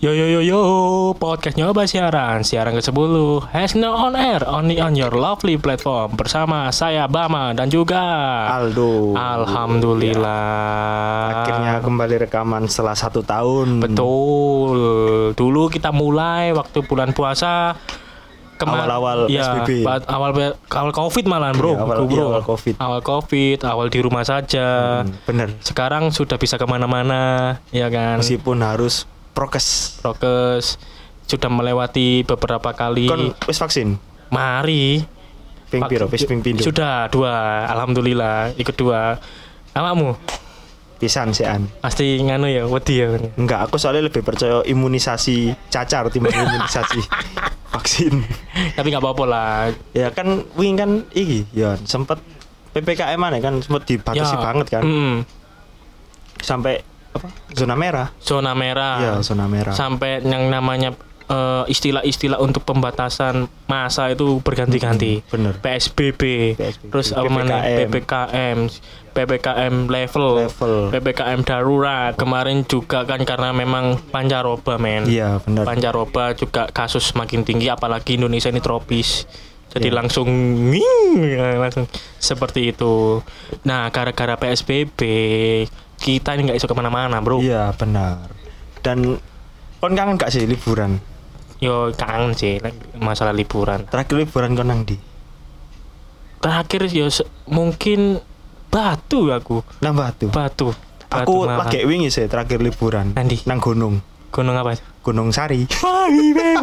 Yo yo yo yo, podcast nyoba siaran, siaran ke-10 has no on air, only on your lovely platform bersama saya Bama dan juga Aldo. Alhamdulillah. Akhirnya kembali rekaman setelah satu tahun. Betul. Dulu kita mulai waktu bulan puasa Awal-awal ya, PSBB. ba- awal awal Covid malah, Bro. Iya, awal- Bro. iya, awal Covid. Awal Covid, awal di rumah saja. Hmm, bener. Sekarang sudah bisa ke mana-mana, ya kan? Meskipun harus prokes. Prokes sudah melewati beberapa kali. Kon wis vaksin? Mari. Ping piro? Wis ping pindho. Sudah dua, alhamdulillah ikut dua. Awakmu Pisan sean. pasti nganu ya, wedi ya. Enggak, aku soalnya lebih percaya imunisasi cacar timbang imunisasi vaksin. Tapi nggak apa-apa lah. Ya kan wing kan iki ya sempet PPKM mana kan sempet dibatasi Ya, banget kan. mm, Sampai apa? Zona merah. zona merah. Iya, zona merah. Sampai yang namanya eh, istilah-istilah untuk pembatasan masa itu berganti-ganti. Hmm, bener. PSBB, PSBB, terus apa mana PPKM. PPKM, PPKM level, Level. PPKM darurat. Kemarin juga kan karena memang pancaroba men. Iya, benar. Pancaroba juga kasus semakin tinggi apalagi Indonesia ini tropis. Jadi Iya. langsung nging, langsung seperti itu. Nah, gara-gara PSBB kita ini nggak iso ke mana-mana, bro. Iya, benar. Dan kon kangen gak sih liburan? Yo kangen sih masalah liburan. Terakhir liburan kon nang di? Terakhir yo mungkin Batu aku, Nang Batu. Batu. Aku Batu Malang. lagi wingi sih terakhir liburan. Nanti? Nang gunung. Gunung apa? Gunung Sari.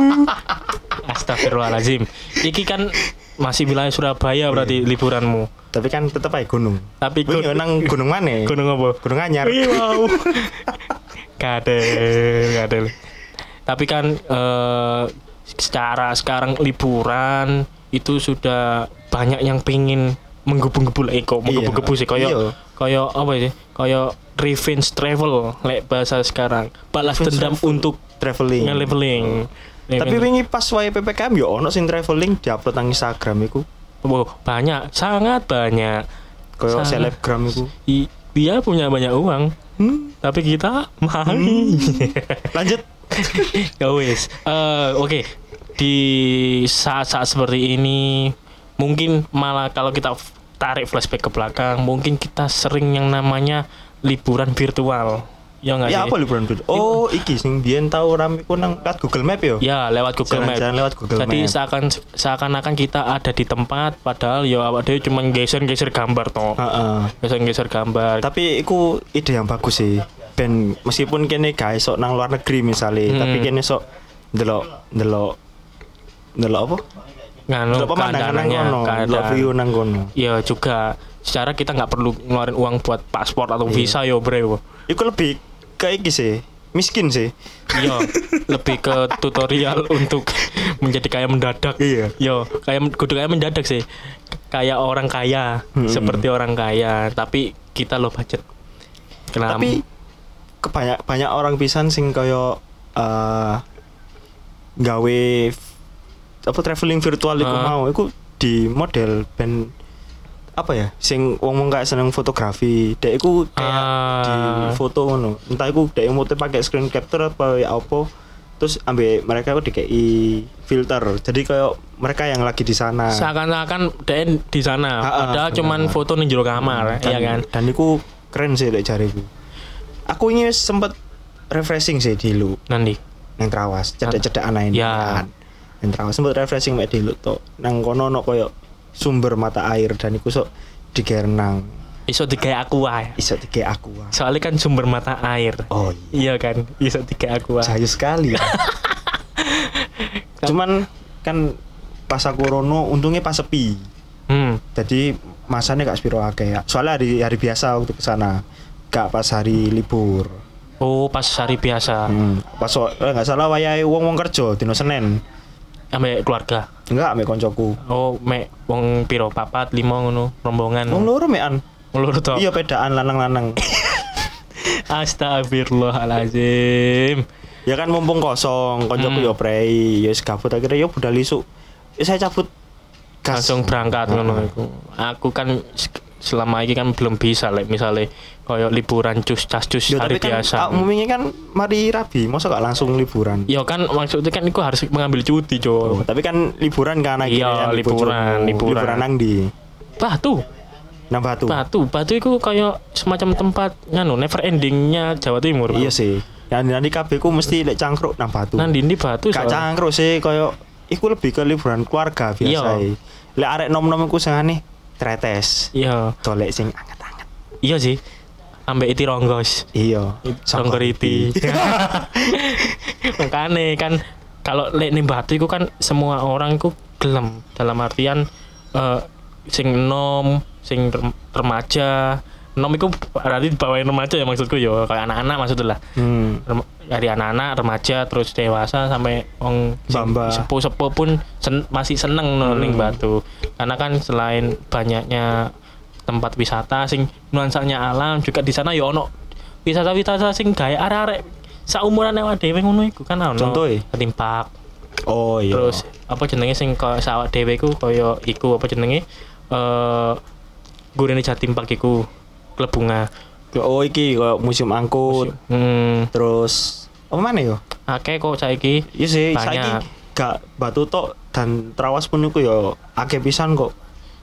Astagfirullahalazim. Iki kan masih wilayah Surabaya berarti liburanmu. Tapi kan tetep aja gunung. Tapi gun- nang gunung mana? Gunung apa? Gunung Anyar. Wih, wow. Kadel, kadel. Tapi kan eh, secara sekarang liburan itu sudah banyak yang pengen menggebu-gebu lah kok menggebu-gebu sih Iya. koyo koyo apa sih koyo revenge travel lek bahasa sekarang balas Revenge dendam travel. untuk Traveling. nge-leveling Tapi wingi pas wae PPKM yo ono sing traveling diupload nang Instagram iku. Wow, banyak sangat banyak Koyo Sangat. selebgram iku. I- dia punya banyak uang Hmm. tapi kita mali Lanjut. ya wis Eh, oke di saat-saat seperti ini mungkin malah kalau kita tarik flashback ke belakang mungkin kita sering yang namanya liburan virtual ya nggak Ya sih apa liburan itu? Oh, iki sing biyen tau rame ku nang lewat Google Map yo. ya lewat Google Map Jalan-jalan lewat Google jadi Map. seakan seakan-akan kita ada di tempat padahal ya awak dhewe cuma geser-geser gambar toh Heeh. geser-geser gambar Tapi iku ide yang bagus sih. Ben meskipun kene gak esok nang luar negeri misalnya, Hmm. tapi kene sok ndelok ndelok ndelok apa? Nganu keadaannya keadaan view nang kono. ya juga secara kita nggak perlu ngeluarin uang buat paspor atau Iya. visa yo bro Iku lebih ke iki sih. Miskin sih. Iya, lebih ke tutorial untuk menjadi kaya mendadak. Iya. Yo, kayak kudu kaya mendadak sih. Kayak orang kaya, Hmm. seperti orang kaya, tapi kita low budget. Kenapa? Tapi kebanyak banyak orang pisan sing kaya eh gawe apa traveling virtual iku Ah. mau iku di model ben apa ya sing wong wong kayak seneng fotografi dek iku kayak Ah. di foto ngono entah iku dek moto pakai screen capture apa ya apa terus ambil mereka itu dikei filter jadi kayak mereka yang lagi di sana seakan-akan dia di sana, Ah, padahal benar. cuman foto nih jero kamar, dan, iya kan? dan iku keren sih dek jariku aku ini sempet refreshing sih di lu Nanti. nang trawas cedek-cedek anak ini Ya. kan nang trawas sempet refreshing mek di lu to nang kono no koyo sumber mata air dan iku sok digernang Iso digawe aqua. iso dige aku Soalnya kan sumber mata air. oh iya Iya kan? Iso digawe aqua. jaya sekali ya. cuman kan pas aku rono untungnya pas sepi Hmm. jadi masanya gak spiro akeh ya soalnya hari hari biasa waktu ke sana gak pas hari libur Oh, pas hari biasa. hmm. pas so- eh, nggak salah wayahe wong wong kerja dino senin Ambek keluarga. enggak ame koncoku Oh, mek wong piro papat lima ngono rombongan. wong loro mean Loro to. iya pedaan lanang-lanang Astagfirullahalazim. ya kan mumpung kosong koncoku Hmm. yo prei yo gabut akhirnya yo budal isuk ya saya cabut gas Langsung berangkat Heeh. ngono iku. Aku kan selama ini kan belum bisa like misalnya kayak liburan cus cas cus Yo, hari tapi kan biasa umumnya kan mari rabi, masa gak langsung liburan. Ya kan maksudnya kan itu harus mengambil cuti, Oh, Jo. tapi kan liburan kan Iya, liburan, bojomu. liburan. Liburan nang di Batu, nang Batu. Batu, Batu itu kayak semacam tempat nganu never endingnya Jawa Timur. Iya sih. Yang nanti kabeh ku mesti lek cangkruk nang Batu. Nanti ini Batu Gak cangkruk sih koyo iku lebih ke liburan keluarga biasa. Iya. Lek arek nom-nom iku sengane tretes. Iya, Golek sing anget-anget. iya sih. Ambek iti ronggos. Iya. Songkoriti. Makanya kan kalau lek ning Batu itu kan semua orang itu gelem dalam artian eh, sing nom, sing rem- remaja. Nom itu berarti dibawain remaja ya maksudku ya, kayak anak-anak maksudnya lah. Hmm. Rem- dari anak-anak, remaja, terus dewasa sampai wong Bamba. sepuh-sepuh pun sen- masih seneng ning Hmm. Batu. Karena kan selain banyaknya tempat wisata sing nuansanya alam juga di sana ya ono wisata-wisata sing gawe arek-arek saumuran awak dhewe ngono iku kan ono. Contohe? Theme park. Oh iya. Terus apa jenenge sing kaya sawak dhewe iku kaya iku apa jenenge eh gurine Jatim iku Klebunga. oh iki koyo museum angkut. Hmm, Terus apa mana yo? akeh kok saiki. Iya sih, saiki gak Batu tok dan Trawas pun iku yo akeh pisan kok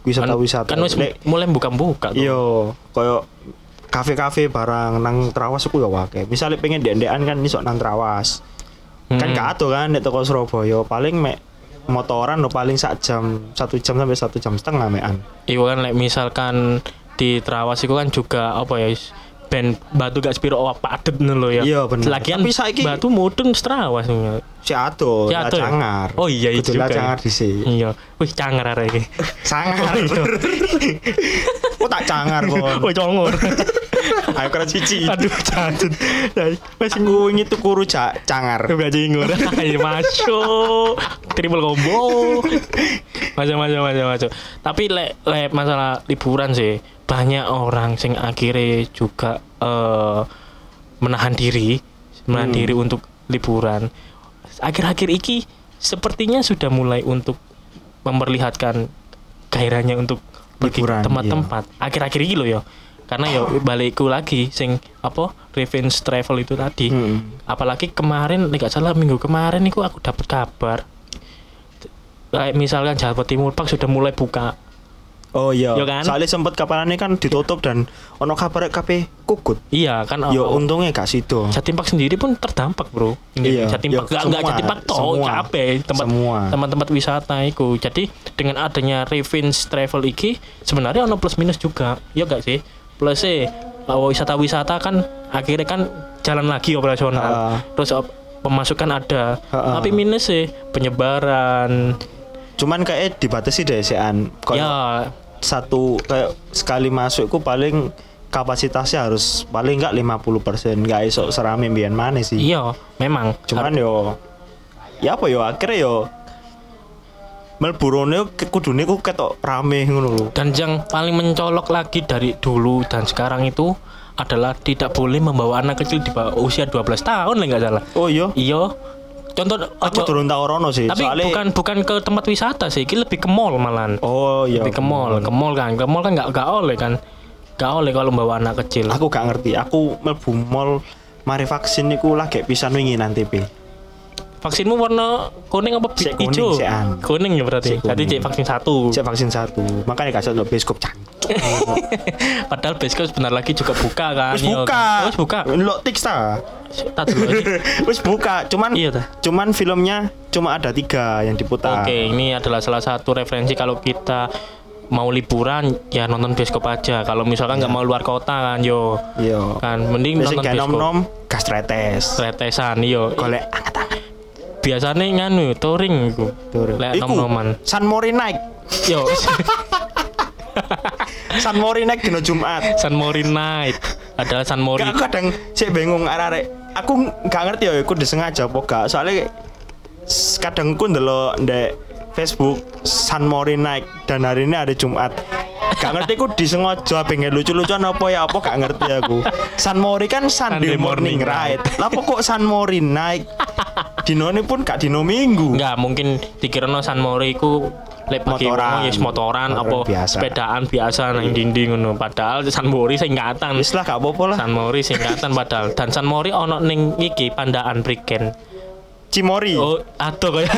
wisata-wisata. Kan wis Lek- mulai buka-buka tuh. Iya, koyo kafe-kafe barang nang Trawas iku ya akeh. Misalnya pengen dek-dekan kan iso nang Trawas. Kan Hmm. gak ado kan nek toko Surabaya paling mek motoran lo paling sak jam satu jam sampai satu jam setengah mean. Iya kan like, misalkan di Trawas itu kan juga apa ya band batu gak sepiro oh, padet lo ya. Iya, bener. Lagian Tapi saiki- batu mudeng Trawas nih. Si ado, Si ado ya? cangar. Oh iya, iya Kudu lah juga ya. cangar dhisik. Iya. Wih cangar arek iki. Sangar. Kok tak cangar kon. Oh congor. Ayo keren cici. Aduh cacut. Wes nguwing itu kuru ca cangar. Gak jinggur. Ayo masuk. Triple combo. Macam-macam macam-macam. Tapi lek lek masalah liburan sih banyak orang sing akhirnya juga eh, menahan diri, menahan Hmm. diri untuk liburan. Akhir-akhir iki sepertinya sudah mulai untuk memperlihatkan gairahnya untuk Liburan, iya. tempat-tempat. Akhir-akhir iki loh ya. Karena ya balikku lagi sing apa revenge travel itu tadi Hmm. apalagi kemarin nek gak salah minggu kemarin itu aku dapat kabar kayak misalkan Jawa Timur Park sudah mulai buka Oh iya. Yo kan? Soalnya sempat kapan kan ditutup dan ono kabar kabeh kukut. iya kan Yo oh, untungnya gak sido. Jatim Park sendiri pun terdampak bro Iya, Jatim iya, Park gak, gak semua, Jatim Park toh kabeh tempat Semua. tempat-tempat wisata itu jadi dengan adanya revenge travel iki sebenarnya ono plus minus juga ya gak sih plus eh wisata-wisata kan akhirnya kan jalan lagi operasional Ah. terus op- pemasukan ada Ah, ah. tapi minus sih penyebaran Cuman kayak dibatasi deh sean. Kayak ya satu kayak sekali masuk ku paling kapasitasnya harus paling enggak 50% enggak iso serame mbiyen mana sih. iya memang Cuman yo ya apa yo akhirnya yo Melbourne ke- kudune ku ketok rame ngono lho. dan yang paling mencolok lagi dari dulu dan sekarang itu adalah tidak boleh membawa anak kecil di bawah usia 12 tahun lah nggak salah Oh iya. iya contoh Aku ojo- turun tau rono sih. tapi soalnya bukan bukan ke tempat wisata sih ini lebih ke mall malan Oh iya. lebih ke mall ke mall kan ke mall kan nggak nggak oleh kan nggak oleh kalau membawa anak kecil Aku gak ngerti. Aku mlebu mall mari vaksin niku lagi pisan wingi nanti pe. Vaksinmu warna kuning apa Cek kuning, hijau kuning ya berarti Cek jadi cek vaksin satu Cek vaksin satu. Makanya gak iso bioskop cang. padahal bioskop sebentar lagi juga buka kan Wis Iya. buka. Wis buka Lo tiks ta. tak dulu aja. Wis buka. Cuman iya dah cuman filmnya cuma ada tiga yang diputar. Oke, ini adalah salah satu referensi kalau kita mau liburan ya nonton bioskop aja. Kalau misalkan nggak mau luar kota kan, yo Iya. kan mending Wis nonton bioskop. nom-nom gas tretes. Retesan yo. Golek anget-anget. Biasanya nganu touring iku. Tur. Lek nom-noman. San Mori naik. Yo, San Mori naik dino Jumat. San Mori Night. Adalah San Mori. Gak, aku kadang sih bingung arek-arek. Aku gak ngerti ya, aku disengaja apa gak. Soalnya kadang aku ndelok ndek Facebook San Mori naik dan hari ini hari Jumat. Gak ngerti aku disengaja pengen lucu-lucuan apa ya apa gak ngerti aku. San Mori kan Sunday, Sunday morning, morning ride. Lah kok San Mori naik? Dino ini pun gak dino minggu. Enggak, mungkin dikira San Mori ku lek Motoran. wong ya motoran apa biasa. sepedaan biasa nang dinding ngono padahal San Mori singkatan Wis lah gak apa-apa lah. San Mori singkatan padahal dan San Mori ono ning iki pandaan Priken Cimori. Oh, atuh kaya.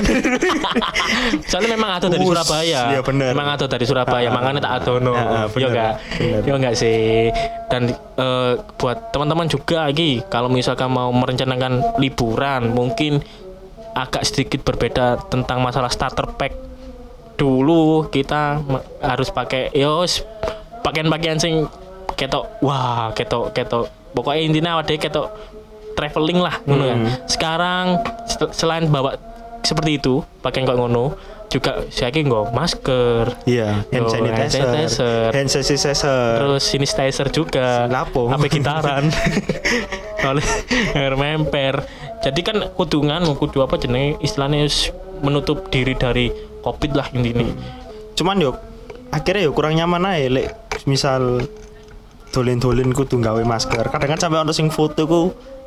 Soalnya memang atuh dari Us, Surabaya. iya bener. Memang atuh dari Surabaya, Ah, makanya tak adono. ah, ah, Iya bener, enggak? Iya enggak sih? Dan eh, buat teman-teman juga lagi kalau misalkan mau merencanakan liburan, mungkin agak sedikit berbeda tentang masalah starter pack. Dulu kita harus pakai yos pakaian-pakaian sing ketok wah ketok ketok pokoknya intinya ada ketok traveling lah kan. Hmm. Sekarang sel- selain bawa seperti itu, pakai kok ngono, juga saya nggak masker, Iya, hand Oh, hand sanitizer. sanitizer. Hand sanitizer. terus sanitizer juga, Lapo. apa gitaran, oleh air memper. Jadi kan kudungan, kudu apa jenenge istilahnya menutup diri dari covid lah intinya. Cuman yo akhirnya yo kurang nyaman aja lek misal dolen-dolen kudu gawe masker. Kadang kan sampai ono sing foto ku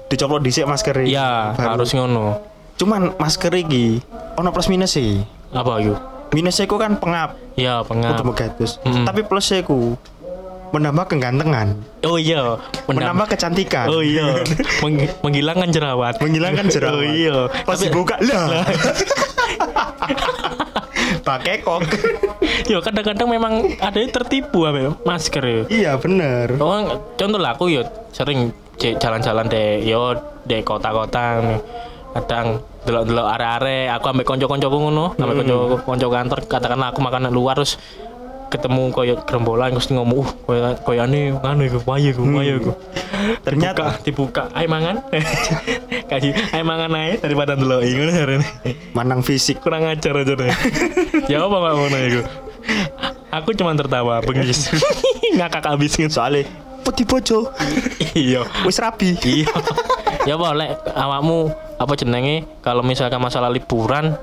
dicoplok dhisik masker Ya harus ngono. Cuman masker iki ono plus minus sih. Apa yuk? Minusnya ku kan pengap, Ya kudu pengap. megatus. Mm. Tapi plusnya ku menambah kegantengan, Oh iya, menambah. menambah kecantikan. Oh iya, Meng- menghilangkan jerawat. menghilangkan jerawat. Oh iya. Pas Tapi- dibuka lah. Pakai kok. Yo kadang-kadang memang ada yang tertipu apa masker ya. iya bener. Oh, contoh lah aku yo sering jalan-jalan deh yo di kota-kota kadang delok-delok are-are aku ambek konco-koncoku ngono ambek konco konco kantor katakanlah aku makan luar terus ketemu koyo gerombolan terus ngomong uh koyo koyo ane nganu iku wae iku wae iku. Ternyata dibuka, ayo mangan. Kaji ayo mangan ae daripada delok ngono jarene manang fisik. kurang ajar aja deh ya apa ngono iku? Aku cuma tertawa bengis ngakak abis gitu Soalnya putih bojo? Iya. Wis rabi. iya. Ya boleh awakmu apa jenenge? Kalau misalkan masalah liburan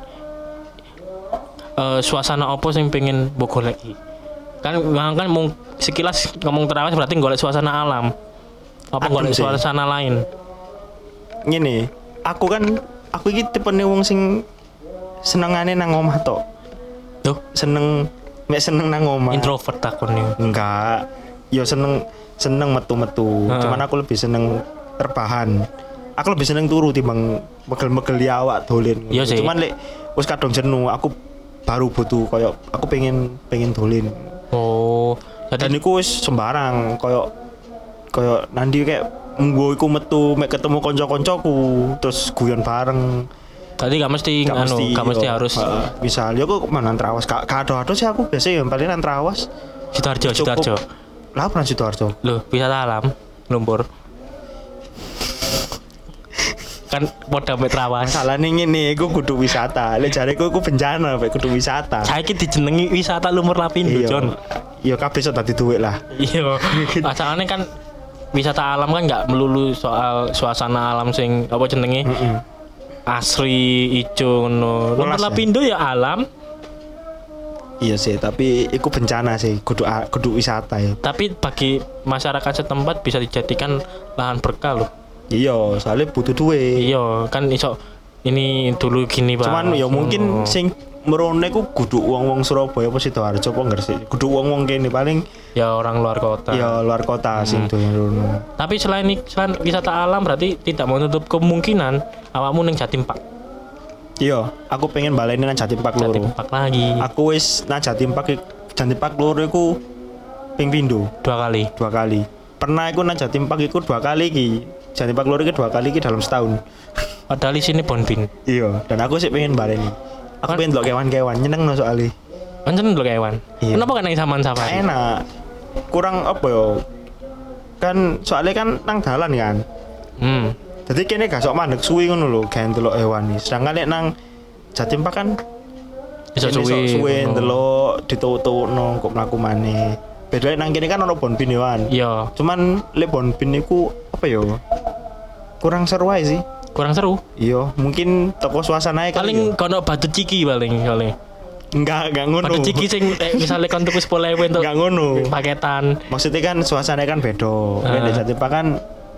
eh, suasana apa sing pengen mbok goleki kan kan mung sekilas ngomong terawih berarti golek suasana alam. Apa golek suasana lain? Ngene, aku kan aku iki tipe wong sing senengane nang omah tok. tuh Seneng mek seneng nang omah. introvert takon nih Enggak. Yo seneng seneng metu-metu. Heeh. Cuman aku lebih seneng terbahan. Aku lebih seneng turu timbang megel-megel di awak dolen. Iya sih. Cuman lek wis kadung jenuh, aku baru butuh koyo aku pengen pengen dolen. oh Dan jadi iku wis sembarang koyo koyo nanti kayak munggo iku metu mek ketemu kanca-kancaku terus guyon bareng. tadi gak mesti Gak anu gak mesti harus Heeh. misal yo kok mana trawas gak gak ada sih aku biasa yang paling trawas sidoarjo sidoarjo lah pernah sidoarjo Loh, wisata alam, lumpur. kan modal mek trawas. masalah nih ini aku kudu wisata lek jare aku aku bencana mek kudu wisata Saiki dijenengi wisata lumpur Lapindo, iya Jon. iya kabeh iso dadi duit lah Iya. Masalahnya kan wisata alam kan nggak melulu soal suasana alam sing apa jenenge Heeh. asri ijo ngono. Lumpur Welas ya? Lapindo ya alam, iya sih tapi iku bencana sih kudu kudu wisata ya tapi bagi masyarakat setempat bisa dijadikan lahan berkah loh. iya soalnya butuh duit Iya, kan iso ini dulu gini, Pak. cuman ya mungkin Ngono. sing merone ku kudu wong-wong Surabaya apa Sidoarjo apa Gresik kudu wong-wong kene paling ya orang luar kota. ya luar kota Hmm. sing Tapi selain selain wisata alam berarti tidak menutup kemungkinan awakmu ning Jatim Pak. Iya aku pengen baleni nang Jatim Park loro Jatim Pak lagi aku wis nang Jatim Park ik- Jatim Park loro iku ping pindho dua kali. dua kali pernah aku nang Jatim Park iku dua kali ki Jatim Park loro iki dua kali ki dalam setahun Padahal sini Bonbin. iya dan aku sih pengen baleni aku Kan- pengen delok kewan-kewan nyeneng no soalnya Pancen lho kewan. Iya. Kenapa kan nang saman safari? enak kurang apa yo kan soalnya kan nang dalan kan Hmm. Jadi kene gak sok mandek suwi ngono lho gawe delok hewan iki sedangkan nek nang Jatim Park kan sok suwi. suwe ngono. delok ditutuk-tukno kok mlaku maneh beda nang kene kan ono bonbin ya Wan Iya, cuman lek bonbin iku apa yo kurang seru aja sih kurang seru. iya mungkin toko suasana Paling kono batu ciki paling paling. enggak enggak ngono Batu ciki sing eh, misalnya kon tuku 10.000 untuk enggak ngono paketan. maksudnya kan suasana kan beda uh. di Jatim Park kan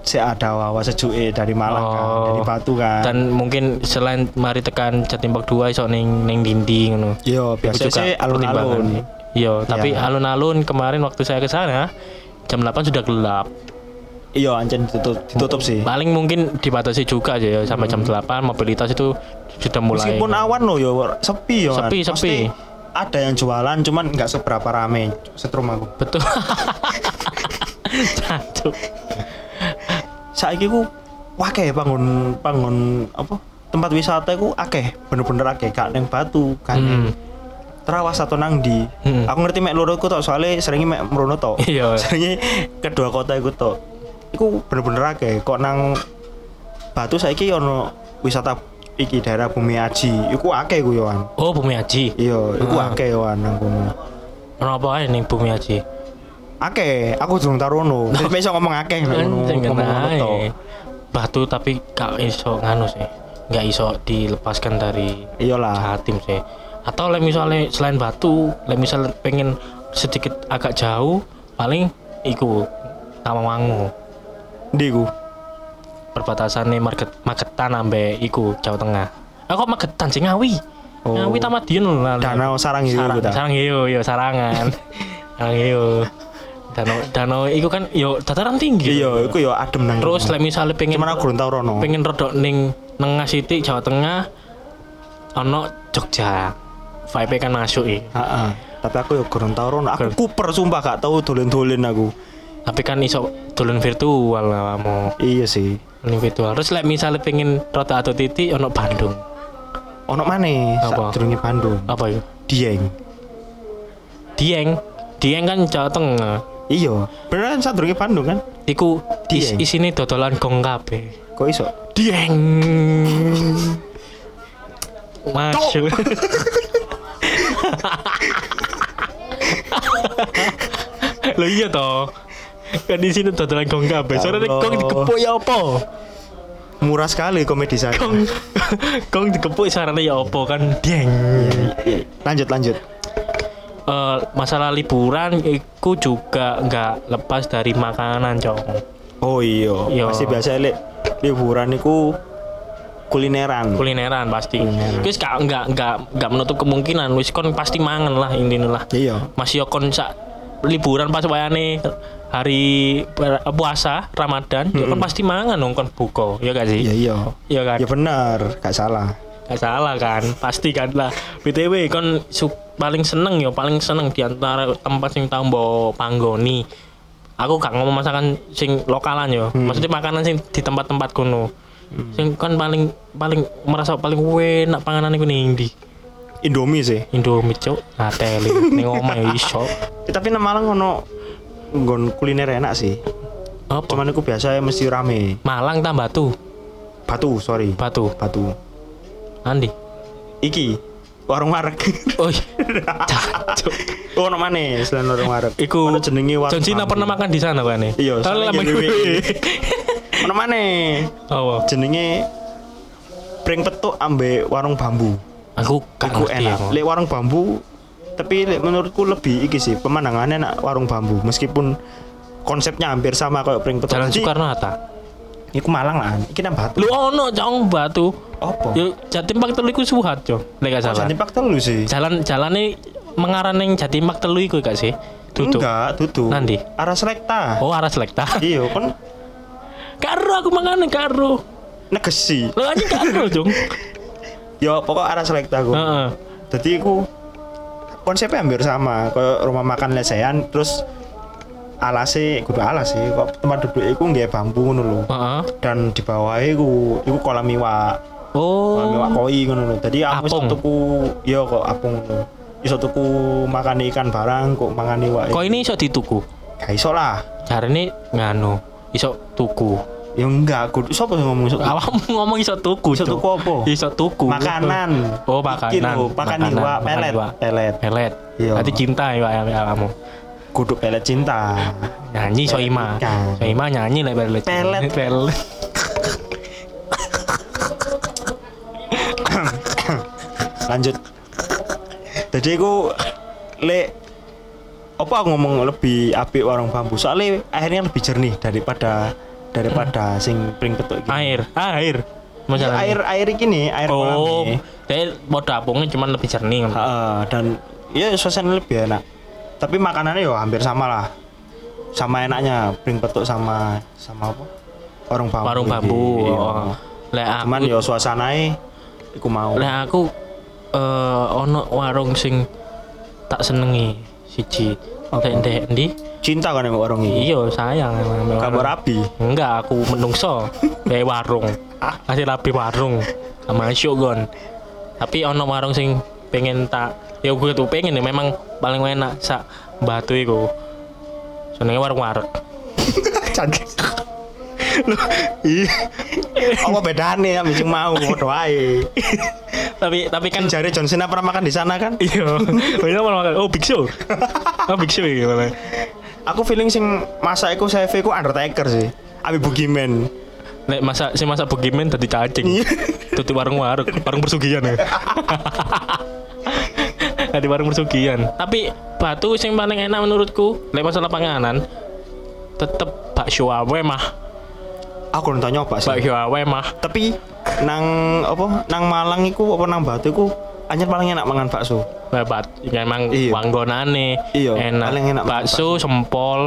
saya ada wawa sejuke dari Malang kan, Oh. dari Batu kan. Dan mungkin selain mari tekan Jatimbak 2 iso ning ning dindi ngono. Yo, Iku biasa sih alun-alun. Iya, tapi Iya. alun-alun kemarin waktu saya ke sana jam 8 sudah gelap. Iya, ancen ditutup, ditutup sih. Paling mungkin dibatasi juga aja ya sampai jam 8 mobilitas itu sudah mulai. Hmm. Meskipun awan loh yo sepi yo. kan. Sepi, Pasti sepi. Ada yang jualan cuman nggak seberapa rame setrum aku. Betul. Cancuk. Saiki ku wakeh bangun bangun apa? Tempat wisata ku akeh, bener-bener akeh gak neng Batu, kan Hmm. Terawas atau nang di. Hmm. Aku ngerti mek loro iku tok soalnya seringnya mek merono tok. Iya. Seringnya kedua kota iku tok. Iku bener-bener akeh. Kok nang Batu saiki ono wisata iki daerah Bumi Aji. Iku akeh ku yoan. Oh, Bumi Haji. Iya, iku Ah. akeh yoan nang kono. Ono apa ae ning Bumi Haji? Akeh, aku durung tarono. Jadi iso ngomong akeh ngono, ngomong ae. tok. Batu tapi gak iso nganu sih. Gak iso dilepaskan dari Iyalah. Jatim sih. Atau lek misalnya selain batu, lek misalnya pengen sedikit agak jauh, paling iku Tawangmangu. Ndi ku? Perbatasan nih market Magetan ambe iku Jawa Tengah. Aku kok Magetan sih Ngawi. Oh. Ngawi lho. lali. Danau Sarang Hiu Sarang, sarang hiu, yo sarangan. sarang hiu. Danau danau iku kan yo dataran tinggi. Iya, iku yo adem nang. Terus lek misalnya pengen cuman aku tau rono. pengen rodok ning nengah siti Jawa Tengah ono Jogja. Vibe kan masuk i. Heeh. Tapi aku yo durung tau rono. Aku kuper sumpah gak tau dolen-dolen aku. Tapi kan iso dolen virtual kamu. Iya sih. Dolen virtual. Terus lek misalnya pengen rota atau titik ono Bandung. Ono maneh Apa? sadurunge Bandung. Apa itu? Dieng. Dieng. Dieng kan Jawa Tengah. Iya, beneran sadurunge Bandung kan? Iku is, Dieng. isine dodolan gong kabeh. Kok iso? Dieng. Masuk. Lo iya toh. Kan di sini dodolan gong kabeh. Ya Soalnya gong dikepuk ya apa? Murah sekali komedi saya. Gong gong dikepuk suaranya ya apa kan? Dieng. Lanjut lanjut. Eh, masalah liburan itu juga nggak lepas dari makanan, Cong. Oh iya, Iya. pasti biasa lek liburan iku kulineran. Kulineran pasti. Kulineran. Wis gak nggak nggak nggak menutup kemungkinan wis kon pasti mangan lah intinya lah. Iya. Masih kon sak liburan pas wayane hari ber- puasa Ramadan, ya kon pasti mangan dong kon buka, ya gak sih? Iya iya. Iya kan? Ya bener, gak salah. Gak salah kan, pasti kan lah. BTW kon su- paling seneng yo, paling seneng di antara tempat sing tau mbok panggoni. Aku gak ngomong masakan sing lokalan yo, maksudnya makanan sing di tempat-tempat kono. Sing kon paling paling merasa paling enak panganan iku ning ndi? Indomie sih. Indomie cuk, ngateli ning omah yo iso. Eh, tapi nang Malang ono nggon kuliner enak sih. Apa? Cuman iku biasa mesti rame. Malang tambah batu, Batu, sorry. batu. Batu. Andi. Iki warung wareg. Oh, iya. Cacuk. oh, ono maneh selain warung wareg. Iku ono jenenge warung. John Cena bambu. pernah makan di sana kan Iya, gue. WI. Ono maneh Apa? jenenge pring petuk ambe warung bambu. Aku ngerti enak. aku. Lek warung bambu tapi lek menurutku lebih iki sih pemandangannya nak warung bambu meskipun konsepnya hampir sama kayak pring petuk. Jalan Soekarno Hatta. Iku Malang lah. Iki nang Batu. Lu ono cong batu. Apa? Yo Jatim Park telu iku suhat, Cong. Lek gak Oh, salah. Jatim Park telu sih. Jalan jalane mengarah ning Jatim Park telu iku gak sih? Tutup. Enggak, tutup. Nanti? Arah Selekta. Oh, arah selekta. Iya, kan Karo aku mangan karo. negesi. Lo aja karo, Cong. Ya pokok arah Selekta aku. Heeh. Jadi aku konsepnya hampir sama kayak rumah makan lesehan terus alase kudu alas sih kok tempat duduk iku nggak bambu ngono lho Heeh. dan di bawah iku iku kolam iwak kolam iwak Oh. koi ngono lho jadi aku iso Apung. tuku iya kok apung ngono iso tuku makan ikan barang kok makan iwak Kok ini iso dituku? gak iso lah Jarene nganu, iso tuku. ya enggak kudu sapa yang ngomong iso Awakmu ngomong iso tuku. Iso Cok. tuku apa? Iso tuku. makanan Oh, makanan. Iki lho, iwak makan pelet pelet Pelet. Iya. Berarti cinta ya ya kamu. Kudu pelet cinta Nyanyi Soima. Soima nyanyi lah pelet. Pelet. Pelet. lanjut jadi aku le apa aku ngomong lebih apik warung bambu soalnya akhirnya lebih jernih daripada daripada sing pring petuk iki. Air, air. Ya, air air iki nih, air Oh, jadi mau dapungnya cuman lebih jernih. Heeh, dan ya suasana lebih enak. Tapi makanannya ya hampir sama lah. Sama enaknya pring petuk sama sama apa? Warung bambu. Warung bambu. Iya. Oh. Lek aku, Cuman ya suasananya iku mau. lek aku eh ono warung sing tak senengi siji. Dek dek ndi? Cinta kan sama warung ini. Iya, sayang emang Kamu rapi. Enggak, aku menungso kayak warung. Masih rapi warung sama Shogun. Tapi ono warung sing pengen tak ya gue tuh pengen ya memang paling enak sak batu iku. Senenge warung warek. Iya. Apa bedane ya mesti mau wae. tapi tapi kan jari John Cena pernah makan di sana kan? iya, banyak malah makan. Oh, Big Show. Oh, Big Show ya malah. Aku feeling sing masak iku CV ku Undertaker sih. Abi Boogeyman. Nek masa si masa begimen tadi cacing. Tutup warung warung, warung persugihan ya. Di warung persugihan. Tapi batu sing paling enak menurutku, lek masalah panganan, tetep bakso awe mah. Aku udah nyoba sih. Bakso awe mah. Tapi nang apa nang Malang iku apa nang Batu iku anjir paling enak mangan bakso. Lebat, ya emang Iya. panggonane Iya, enak. paling enak makan bakso, sempol.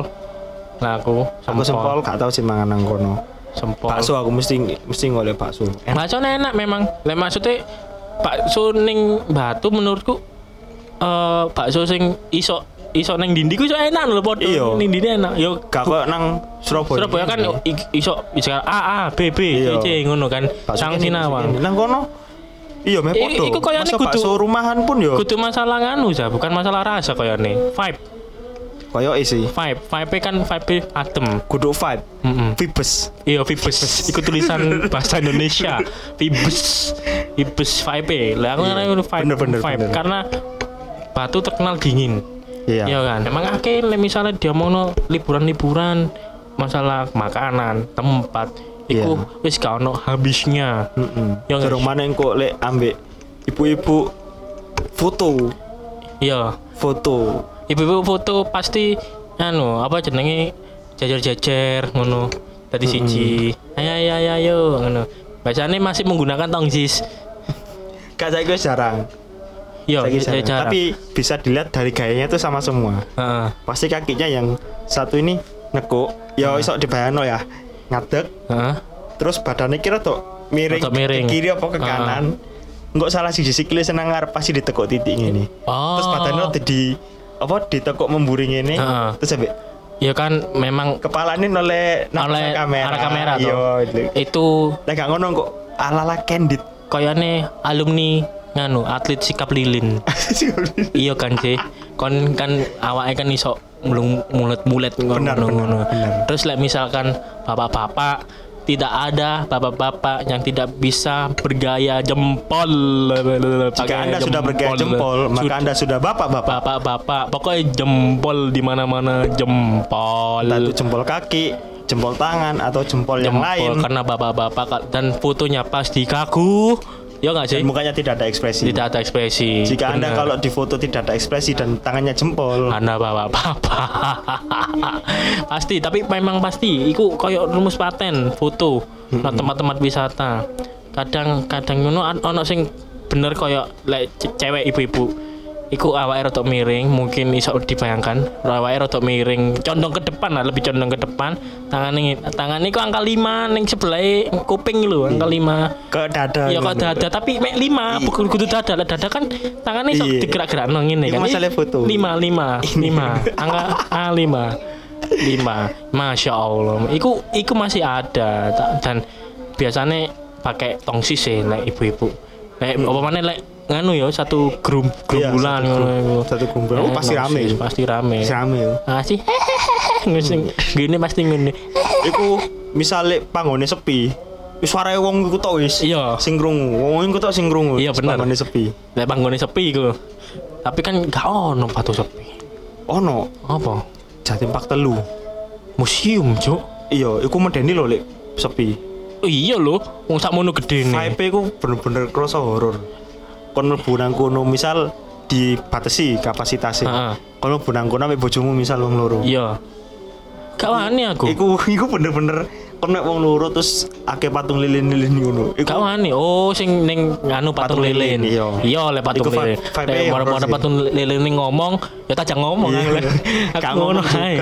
Nah, aku Aku sempol gak tau sih mangan nang kono. Sempol. Bakso aku mesti mesti ngoleh bakso. Enak. Bakso enak memang. Lek maksudnya bakso ning Batu menurutku eh bakso sing iso iso ning dindi ku iso enak lho padha. Iya. Ning dindi enak. Yo Gak kok nang Surabaya. Surabaya kan iso bisa A A B B Iya. C C ngono kan. Sang Sinawang. Nang kono Iya, meh podo. iku Masa kudu- bakso rumahan pun yo. Kudu masalah nganu ya, bukan masalah rasa koyone. Vibe, Koyo isi. vibe, vibe kan vibe adem. Kudu vibe. Mm Vibes. Iya, Vibes. Iku tulisan bahasa Indonesia. Vibes. Vibes vibe. Lah aku ngarani vibe. Bener, bener, vibe. bener. Karena Batu terkenal dingin. Iya. Iya kan. Emang akeh lek misalnya dia mau liburan-liburan masalah makanan, tempat, iku Iya. wis gak ono habisnya. Heeh. Ya, Durung mana kok lek ambek ibu-ibu foto, Iya. foto. Ibu-ibu foto pasti anu apa jenenge jajar-jajar ngono. Tadi siji. Ayo ayo ayo ayo ngono. Bacane masih menggunakan tongsis. Kak saya wis jarang. Iya, Saiki saya jarang. jarang. Tapi bisa dilihat dari gayanya tuh sama semua. Heeh. Pasti kakinya yang satu ini nekuk, ya iso dibayangno ya. Ngadeg, Heeh. terus badannya kira tuh miring, miring. ke kiri apa ke kanan. Enggak salah sih sikile senang ngarep pasti ditekuk titik ini. Oh. Terus badannya tuh di apa ditekuk memburing ini. Ah. Terus sampai Ya kan memang kepalanya oleh Oleh kamera. arah kamera tuh. Iya, itu. itu Lah gak ngono kok ala-ala candid. koyane alumni nganu atlet sikap lilin. iya kan sih. Kon kan awake kan iso mulung mulet-mulet ngono Benar, ngono. ngono. Terus like misalkan bapak-bapak tidak ada bapak-bapak yang tidak bisa bergaya jempol. Jika Anda sudah bergaya jempol, maka Sud- Anda sudah bapak-bapak. bapak-bapak pokoknya jempol di mana-mana jempol. Entah itu jempol kaki, jempol tangan atau jempol, yang jempol lain. karena bapak-bapak dan fotonya pasti kaku. Ya nggak sih? Dan mukanya tidak ada ekspresi. Tidak ada ekspresi. Jika Anda Bener. kalau di foto tidak ada ekspresi dan tangannya jempol, Anda bawa apa pasti tapi memang pasti iku koyo rumus paten foto nah tempat-tempat wisata kadang kadang ngono ono sing bener koyo lek ce- cewek ibu-ibu iku awake rada miring mungkin iso dibayangkan. Awake rada miring condong ke depan lah lebih condong ke depan. Tangan ini tangan iku angka 5 ning sebelah kuping lho angka 5 ke dada. Ya kok gitu. dada tapi mek lima I- bukan kudu dada lah. Dada kan tangannya sok Iya. digerak-gerak nang ngene Itu kan. masalah foto. Lima lima lima. Angka A lima. Lima. Masya Allah. Iku iku masih ada. Dan biasanya pakai tongsis sih lek ibu-ibu. Lek apa mana lek nganu ya satu grum Iya, gerumbulan iku. satu gerumbulan. Oh, Eh, pasti rame. pasti rame Masih rame masih ngusing gini pasti ngene Iku misalnya panggone sepi, suara wong iku tok wis. Iya. Sing krungu, wong iku tok sing krungu. Iya, bener. Panggone sepi. lek panggone sepi iku tapi kan gak ono batu sepi Ono apa Jatim Park telu. museum cuk Iya, iku medeni lho lek sepi. oh, iya lho wong sakmono gedene Vibe iku bener-bener kroso horor. Kon mlebu nang kono misal dibatasi kapasitasnya. Heeh. Kon mlebu nang kono ambek bojomu misal wong loro. iya gak wani aku Iku iku bener-bener kon nek wong loro terus akeh patung lilin-lilin ngono. Gak wani. Oh, sing ning nganu patung, Patung lilin. iya. Iya, le patung Iku lilin. Nek mana sih. patung lilin ini ngomong, ya tak ngomong. Iya. Aku ngono ae.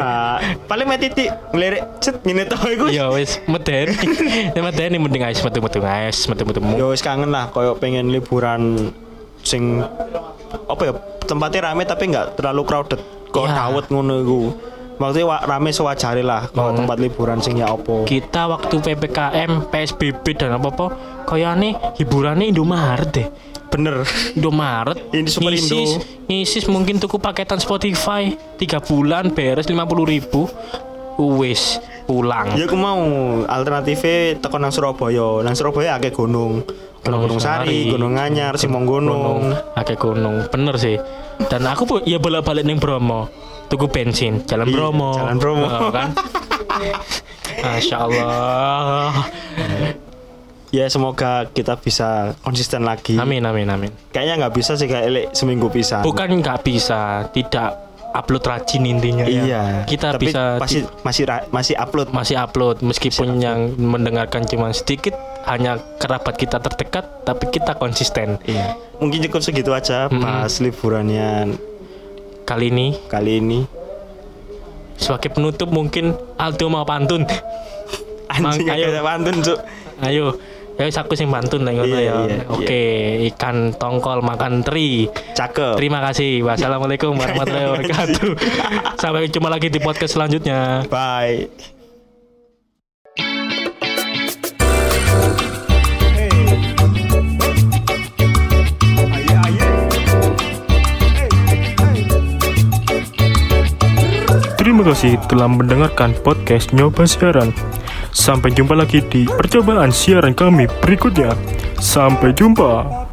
Paling mek titik ngelirik cet ngene to iku. Ya wis medeni. Ya medeni mending ais metu-metu ais, metu-metu. Yo wis kangen lah koyo pengen liburan sing apa ya tempatnya rame tapi nggak terlalu crowded kok Iya. dawet ngono iku maksudnya wa- rame sewajare lah kalau Hmm. tempat liburan sing ya opo Kita waktu PPKM, PSBB dan apa-apa, kayaknya hiburannya Indomaret deh. bener. Indomaret Ini Super ngisis, Indo. ngisis mungkin tuku paketan Spotify tiga bulan beres 50.000 ribu. Wis pulang. Ya aku mau. Alternatifnya teko nang Surabaya. Nang Surabaya akeh gunung. Gunung, gunung Sari, Gunung Anyar, Simong Gunung. akeh gunung. Bener sih. Dan aku pun ya bolak-balik ning Bromo tuku bensin jalan Iya, Bromo Jalan Bromo. Nah, kan Masya Allah Ya semoga kita bisa konsisten lagi. Amin amin amin Kayaknya nggak bisa sih kayak elek seminggu bisa. Bukan nggak bisa Tidak upload rajin intinya ya. Iya. Kita Tapi bisa masih masih masih upload. masih upload meskipun yang mendengarkan cuma sedikit hanya kerabat kita terdekat tapi kita konsisten Iya. Mungkin cukup segitu aja Mm-mm. pas liburannya kali ini kali ini. sebagai penutup mungkin Aldo mau pantun Anjing Mang- ayo. agak pantun, Cuk. ayo ya aku sing pantun lah ngono Iya, ya iya, oke ikan tongkol makan teri Cakep. terima kasih wassalamualaikum warahmatullahi wabarakatuh sampai jumpa lagi di podcast selanjutnya Bye. Terima kasih telah mendengarkan podcast Nyoba Siaran. Sampai jumpa lagi di percobaan siaran kami berikutnya. Sampai jumpa.